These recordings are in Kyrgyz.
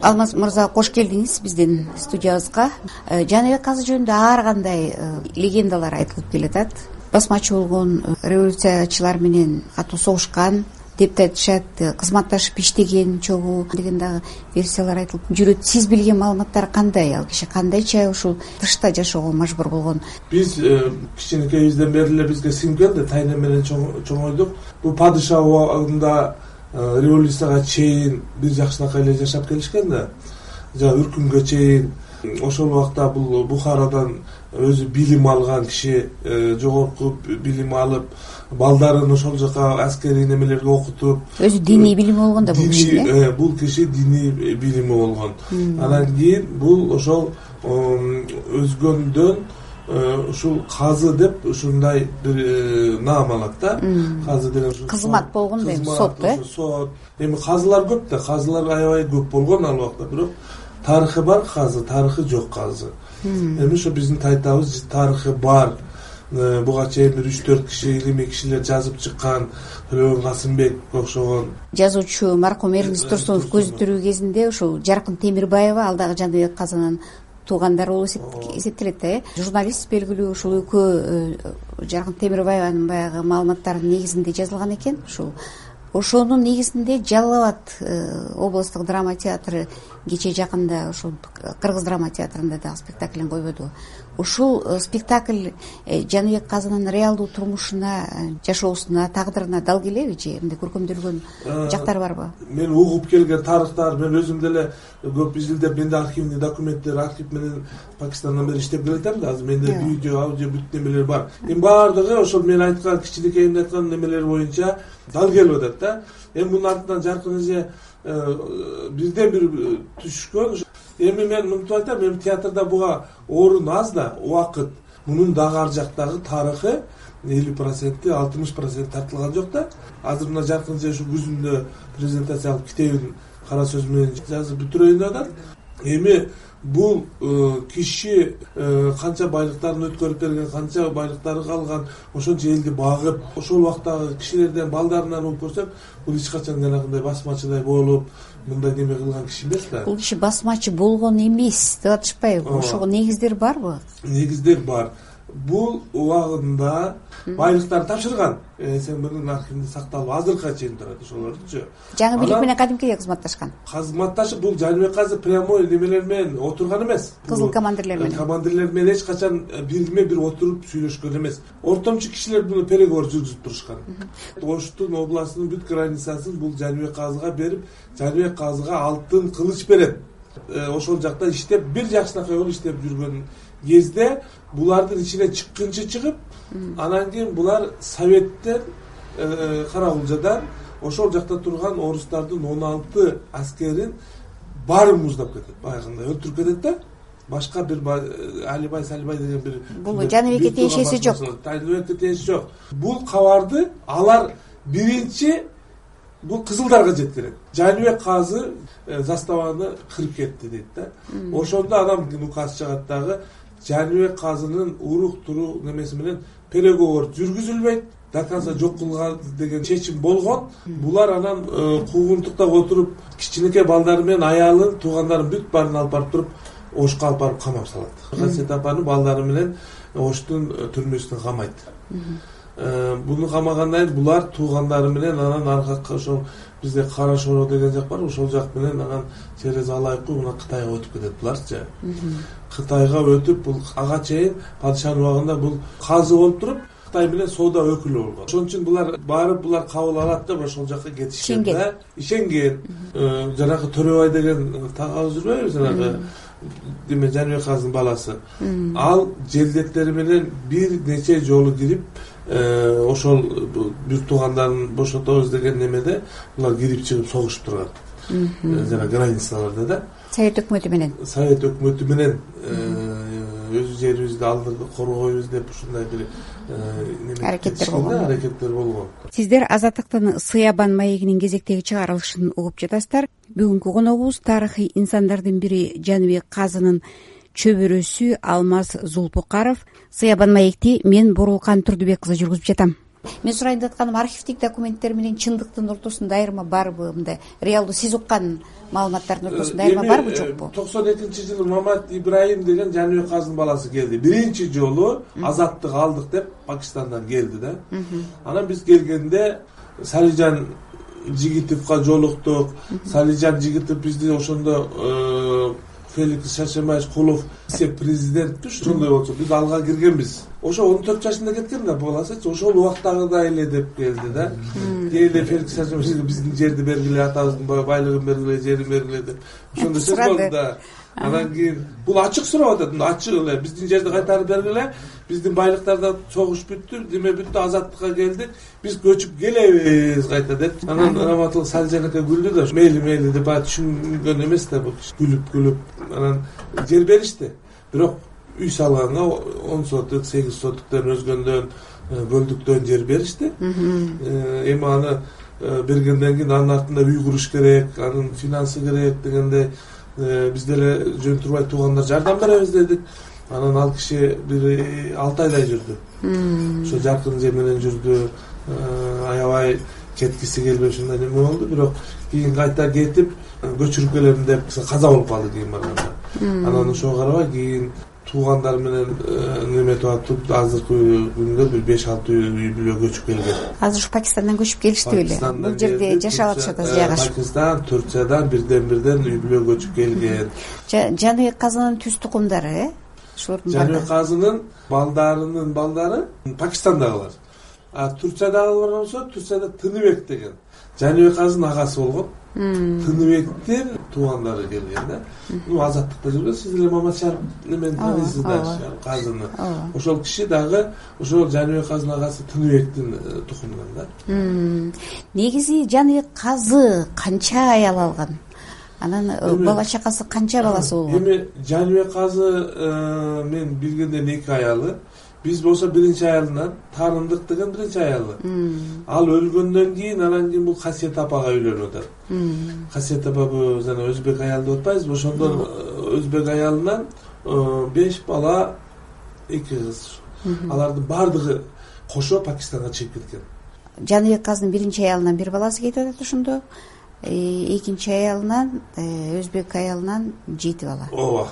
алмаз мырза кош келдиңиз биздин студиябызга. Э, жаныбек казы жөнүндө ар кандай э, легендалар айтылып келатат. Басмачы болгон революциячылар менен катуу согушкан деп да айтышат кызматташып иштеген чогуу деген дагы версиялар айтылып жүрөт. Сиз билген маалыматтар кандай? Ал киши кандайча ушул тышта жашоого мажбур болгон? Биз э, кичинекейибизден бери эле бизге сиңген да тайнем менен чоңойдук. Бул падыша убагында Э, революцияга чейин бир жакшынакай эле жашап келишкен да. Жана үркүнгө чейин ошол убакта бул бухарадан өзү билим алган киши э, жогорку билим алып балдарын ошол жака аскерий немелерге окутуп өзү диний билими болгон да бул киши э бул киши диний билими болгон. Анан кийин бул ошол өзгөндөн Э, ушул казы деп ушундай бир э, наам алат да. Казы деген кызмат болгон эми сот э? сот. Эми казылар көп да казылар аябай көп болгон ал убакта бирок тарыхы бар казы тарыхы жок казы. Эми ошо биздин тайтабыз тарыхы бар. Э, буга чейин бир үч төрт киши илимий кишилер жазып чыккан. Төлөгөн касымбекке окшогон. Жазуучу маркум эргиз турсунов көзү тирүү кезинде ушул жаркын темирбаева ал дагы жаныбек казынын туугандары болуп эсептелет да э. Журналист белгилүү ушул экөө жаркын темирбаеванын баягы маалыматтарынын негизинде жазылган экен. Ушул ошонун негизинде жалал абад э, областтык драма театры кечээ жакында ушул кыргыз драма театрында дагы спектаклин койбодубу ушул э, спектакль э, жаныбек казынын реалдуу турмушуна жашоосуна тагдырына дал келеби же? Мындай көркөмдөлгөн жактары барбы? мен угуп келген тарыхтар мен өзүм деле көп изилдеп менде архивный документтер архив менен пакистандан бери иштеп келатам да азыр менде видео аудио бүт немелер бар. Эми баардыгы ошол мен айткан кичинекейимде айткан немелер боюнча дал келип атат да. Эми мунун артынан жаркын эже э, бирден бир түшкөн. Эми мен мынтип айтам эми театрда буга орун аз да убакыт. Мунун дагы ар жактагы тарыхы элүү проценти алтымыш проценти тартылган жок да. Азыр мына жаркын эже ушул күзүндө презентациялык китебин кара сөз менен жазып бүтүрөйүн деп атат эми бул э, киши э, канча байлыктарын өткөрүп берген канча байлыктары калган ошончо элди багып ошол убактагы кишилерден балдарынан угуп көрсөм бул эч качан жанагындай басмачыдай болуп мындай неме кылган киши эмес да. Бул киши басмачы болгон эмес деп атышпайбы ошого негиздер барбы негиздер бар бул убагында байлыктарын тапшырган. Смбнын архивинде сакталып азыркыга чейин турат ошолордучу жаңы бийлик менен кадимкидей кызматташкан. кызматташып бул жаныбек казы прямой немелер менен отурган эмес. Кызыл командирлер менен. командирлер менен эч качан бириме бир отуруп сүйлөшкөн эмес. Ортомчу кишилер муну переговор жүргүзүп турушкан. Оштун областынын бүт границасын бул жаныбек казыга берип жаныбек казыга алтын кылыч берет. Э, ошол жакта иштеп бир жакшынакай болуп иштеп жүргөн кезде булардын ичинен чыккынчы чыгып анан кийин булар советтен э, каракулжадан ошол жакта турган орустардын он алты аскерин баарын муздап кетет баягындай өлтүрүп кетет да. Башка бир э, алибай салибай деген бир бул жаныбекке тиешеси жок. жаныбекке тиешеси жок. Бул кабарды алар биринчи бул кызылдарга жеткирет. Жаныбек казы э, заставаны кырып кетти дейт да. Ошондо анан указ чыгат дагы жаныбек казынын урук туруу немеси менен переговор жүргүзүлбөйт. До конца жок кылган деген чечим болгон. Булар анан э, куугунтуктап отуруп кичинекей балдары менен аялын туугандарын бүт баарын алып барып туруп ошко алып барып камап салат. Хасиет апаны балдары менен оштун э, түрмөсүнө камайт. Э, буну камагандан кийин булар туугандары менен анан ар жака ошол бизде кара шоро деген жак бар ошол жак менен анан через алайкы мына кытайга өтүп кетет буларчы. Кытайга өтүп бул ага чейин падышанын убагында бул казы болуп туруп кытай менен соода өкүлү болгон ошон үчүн булар барып булар кабыл алат деп ошол жака кетишкен да. Ишенген. Э, жанагы төрөбай деген тагабыз жүрбөйбү жанагы эме жаныбек казынын баласы. Ал желдеттери менен бир нече жолу кирип э, ошол бир туугандарын бошотобуз деген немеде булар кирип чыгып согушуп турган. Э, жана границаларда да совет өкмөтү менен. Совет өкмөтү менен э, өз жерибизди алдык коргойбуз деп ушундай бир э, аракеттер болгон аракеттер болгон сиздер азаттыктын сыябан маегинин кезектеги чыгарылышын угуп жатасыздар. Бүгүнкү коногубуз тарыхый инсандардын бири жаныбек казынын чөбөрөсү алмаз зулпукаров сыябан маекти мен боорулкан турдубек кызы жүргүзүп жатам мен сурайын деп атканым архивдик документтер менен чындыктын ортосунда айырма барбы мындай? Реалдуу сиз уккан маалыматтардын ортосунда айырма барбы жокпу? эми токсон экинчи жылы мамат ибраим деген жаныбек казынын баласы келди. Биринчи жолу азаттык алдык деп пакистандан келди да. Анан биз келгенде салижан жигитовго жолуктук. Салижан жигитов бизди ошондо э, феликс шаршембаевич кулов президентпи ошондой болчу биз алга киргенбиз ошо он төрт жашында кеткен да баласычы ошол убактагыдай эле деп келди да. Кээ эле феликс шаршембаевич биздин жерди бергиле атабыздын байлыгын бергиле жерин бергиле деп. Ошондой сөз болду да анан кийин бул ачык сурап атат. Мындай ачык эле биздин жерди кайтарып бергиле биздин байлыктарда согуш бүттү неме бүттү азаттыкка келдик биз көчүп келебиз кайта деп. Анан раматылык салижан эке күлдү да мейли мейли деп баягы түшүнгөн эмес да бул киши күлүп күлүп анан жер беришти. Бирок үй салганга он соток сегиз сотуктөн өзгөндөн э, бөлдүктөн жер беришти. Э, эми аны э, бергенден кийин анын артында үй куруш керек анын финансы керек дегендей биз деле жөн турбай туугандар жардам беребиз дедик. Анан ал киши бир алты айдай жүрдү. Ошо жаркын жер менен жүрдү. Аябай кеткиси келбей ушундай неме болду. Бирок кийин кайта кетип көчүрүп келем деп каза болуп калды кийин барганда анан ошого карабай кийин туугандары менен э, неметип атып азыркы күндө бир беш алты үй бүлө көчүп келген. Азыр ушу пакистандан көчүп келишти беле бул жерде жашап атышат азыр жайгашып. Пакистан турциядан бирден бирден үй бүлө көчүп келген. Жаныбек казынын түз тукумдары э? Ушулордун жаныбек казынын балдарынын балдары пакистандагылар. А турциядагылар болсо турцияда тыныбек деген. Жаныбек казынын агасы болгон тыныбектин туугандары келген да. Ну азаттыкта жүргөн сиз деле маматшарып немени тааныйсыз да казыны. Ошол киши дагы ошол жаныбек казынын агасы тыныбектин э, тукумунан да. Негизи жаныбек казы канча аял алган? Анан э, бала чакасы канча баласы болгон? Эми жаныбек казы э, мен билгенден эки аялы биз болсо биринчи аялынан тааныдык деген биринчи аялы. Ал өлгөндөн кийин анан кийин бул касиет апага үйлөнүп атат касиет апа бул жана өзбек аял деп атпайбызбы ошондон э, өзбек аялынан э, беш бала эки кыз. Алардын баардыгы кошо пакистанга чыгып кеткен. Жаныбек казынын биринчи аялынан бир баласы кетип атат ошондо. Э, экинчи аялынан өзбек аялынан жети бала. Ооба.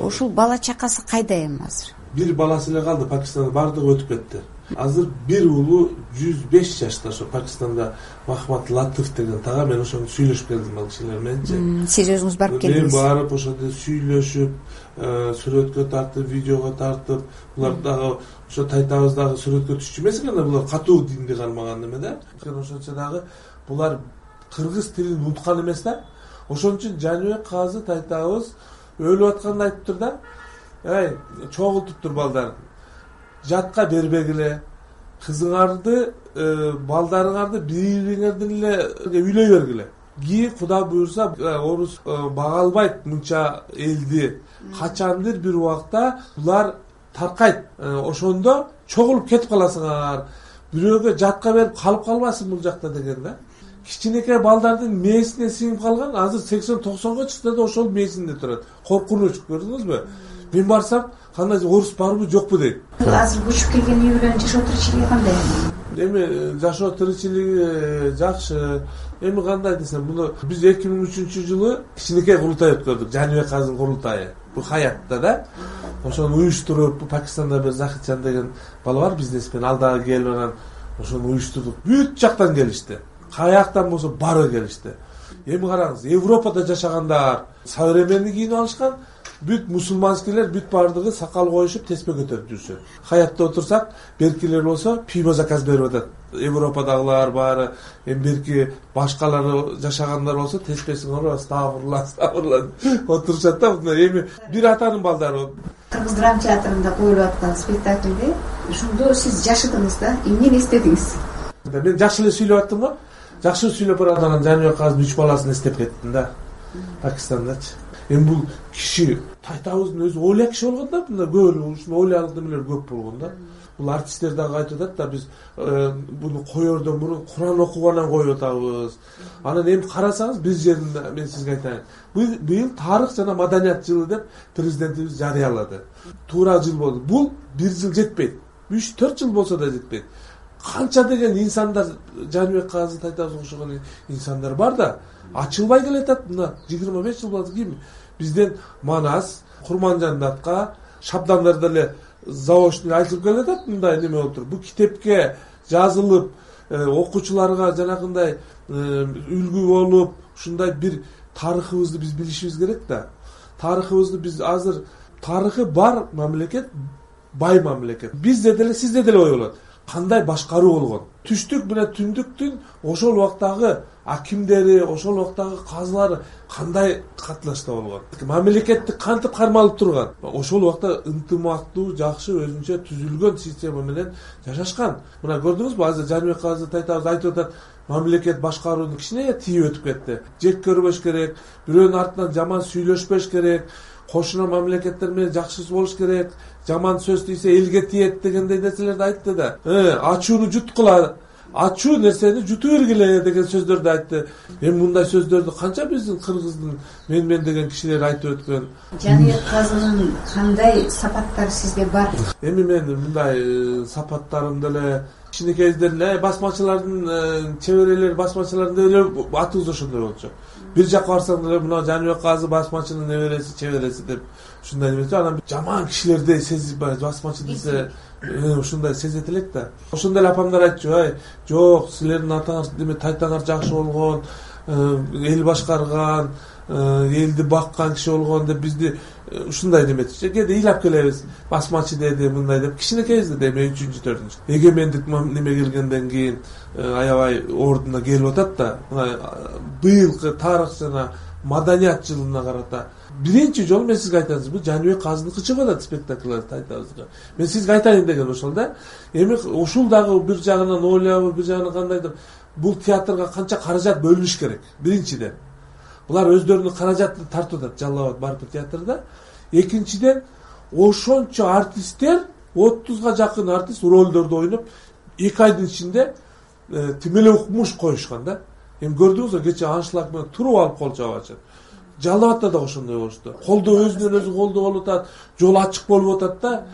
Ушул бала чакасы кайда эми азыр бир баласы эле калды пакистанда баардыгы өтүп кетти. Азыр бир уулу жүз беш жашта ошо пакистанда махмад латыф деген тага мен ошону сүйлөшүп келдим ал кишилер мененчи сиз өзүңүз барып келдиңиз. мен барып ошондо сүйлөшүп э, сүрөткө тартып видеого тартып булар дагы ошо тайтабыз дагы сүрөткө түшчү эмес экен да булар катуу динди кармаган неме да? Ошончо дагы булар кыргыз тилин унуткан эмес да? Ошон үчүн жаныбек казы тайтабыз өлүп атканда айтыптыр да ай чогултуптур балдарын жатка бербегиле. Кызыңарды э, балдарыңарды бири бириңердин эле үйлөй бергиле. Кийин куда буюрса э, орус э, бага албайт мынча элди. Качандыр бир убакта булар таркайт. Ошондо чогулуп кетип каласыңар. Бирөөгө жатка берип калып калбасын бул жакта деген да. Кичинекей балдардын мээсине сиңип калган азыр сексен токсонго чыкса да ошол мээсинде турат. Коркунуч көрдүңүзбү мен барсам кандай орус барбы жокпу дейт. Азыр көчүп келген үй бүлөнүн жашоо тиричилиги кандай? Эми э, жашоо тиричилиги э, жакшы. Эми кандай десем муну биз эки миң үчүнчү жылы кичинекей курултай өткөрдүк жаныбек казынын курултайы. Бул хаятта да. Ошону уюштуруп пакистанда бир захитжан деген бала бар бизнесмен. Ал дагы келип анан ошону уюштурдук. Бүт жактан келишти. Каяктан болсо баары келишти. Эми караңыз европада жашагандар современный кийинип алышкан бүт мусулманскийлер бүт баардыгы сакал коюшуп теспе көтөрүп жүрүшөт хаятта отурсак беркилер болсо пиво заказ берип атат. Европадагылар баары эми берки башкалары жашагандар болсо теспесин астафырла отурушат да мындай эми бир атанын балдары кыргыз драма театрында коюлуп аткан спектакльде ошондо сиз жашыдыңыз да эмнени эстедиңиз мен жакшы эле сүйлөп аттым го жакшы сүйлөп баратып анан жаныбек казынын үч баласын эстеп кеттим да. Пакистандачы эми бул киши тайтабыздын өзү ойлуу киши болгон да мындай көп ушундай ойлуу немелер көп болгон да. Бул артисттер дагы айтып атат да биз э, буну коердон мурун куран окуп анан коюп атабыз. Анан эми карасаңыз бир жеринде мен сизге айтайын. Быйыл тарых жана маданият жылы деп президентибиз жарыялады. Туура жыл болду. Бул бир жыл жетпейт. Үч төрт жыл болсо да жетпейт. Канча деген инсандар жаныбек казы тайтаевга окшогон инсандар бар да ачылбай келатат мына жыйырма беш жыл болду ким бизден манас курманжан датка шабдандар деле заочный айтылып келатат мындай неме болуп туруп бул китепке жазылып э, окуучуларга жанагындай э, үлгү болуп ушундай бир тарыхыбызды биз билишибиз керек да. Тарыхыбызды биз азыр тарыхы бар мамлекет бай мамлекет. Бизде деле сизде деле ой болот. Кандай башкаруу болгон түштүк менен түндүктүн ошол убактагы акимдери ошол убактагы казылары кандай катнашта болгон? Мамлекетти кантип кармалып турган? Ошол убакта ынтымактуу жакшы өзүнчө түзүлгөн система менен жашашкан. Мына көрдүңүзбү азыр жаныбек казы тайтаевич айтып атат мамлекет башкарууну кичине тийип өтүп кетти. Жек көрбөш керек бирөөнүн артынан жаман сүйлөшпөш керек кошуна мамлекеттер менен жакшы болуш керек жаман сөз тийсе элге тиет дегендей нерселерди айтты да. Э, ачууну жуткула ачуу нерсени жуту бергиле деген сөздөрдү айтты. Эми мындай сөздөрдү канча биздин кыргыздын менмен деген кишилер айтып өткөн. Жаныбек казынын кандай сапаттары сизде бар? Эми мен мындай э, сапаттарым деле кичинекейибизден эле басмачылардын э, чеберелери басмачылардын эле атыбыз ошондой болчу. Бир жака барсаң деле мына жаныбек казы басмачынын небереси чебереси деп ушундай неметип анан жаман кишилердей сезип басмачы десе э, ушундай сезет элек да. Ошондо эле апамдар айтчу ай жок силердин атаңар эме тайтаңар жакшы болгон э, эл башкарган э, элди баккан киши болгон деп бизди ушундай неметчү кээде ыйлап келебиз басмачы деди мындай деп кичинекейбизде эми үчүнчү төртүнчү. Эгемендик неме келгенден кийин аябай ордуна келип атат да мына быйылкы тарых жана маданият жылына карата. Биринчи жолу мен сизге айтайын бул жаныбек казыныкы чыгып атат айтабызга. Мен сизге айтайын дегеним ошол да. Эми ушул дагы бир жагынан ойлобу бир жагынан кандайдыр бул театрга канча каражат бөлүнүш керек биринчиден булар өздөрүнүн каражатын тартып атат жалал абад барпы театрда. Экинчиден ошончо артисттер отузга жакын артист ролдорду ойноп эки айдын ичинде э, тим эле укмуш коюшкан да. Эми көрдүңүзбү кечээ аншлаг менен туруп алып кол чаап атышат жалал абадта дагы ошондой болушту. Колдоо өзүнөн өзү колдоо болуп атат жол ачык болуп атат да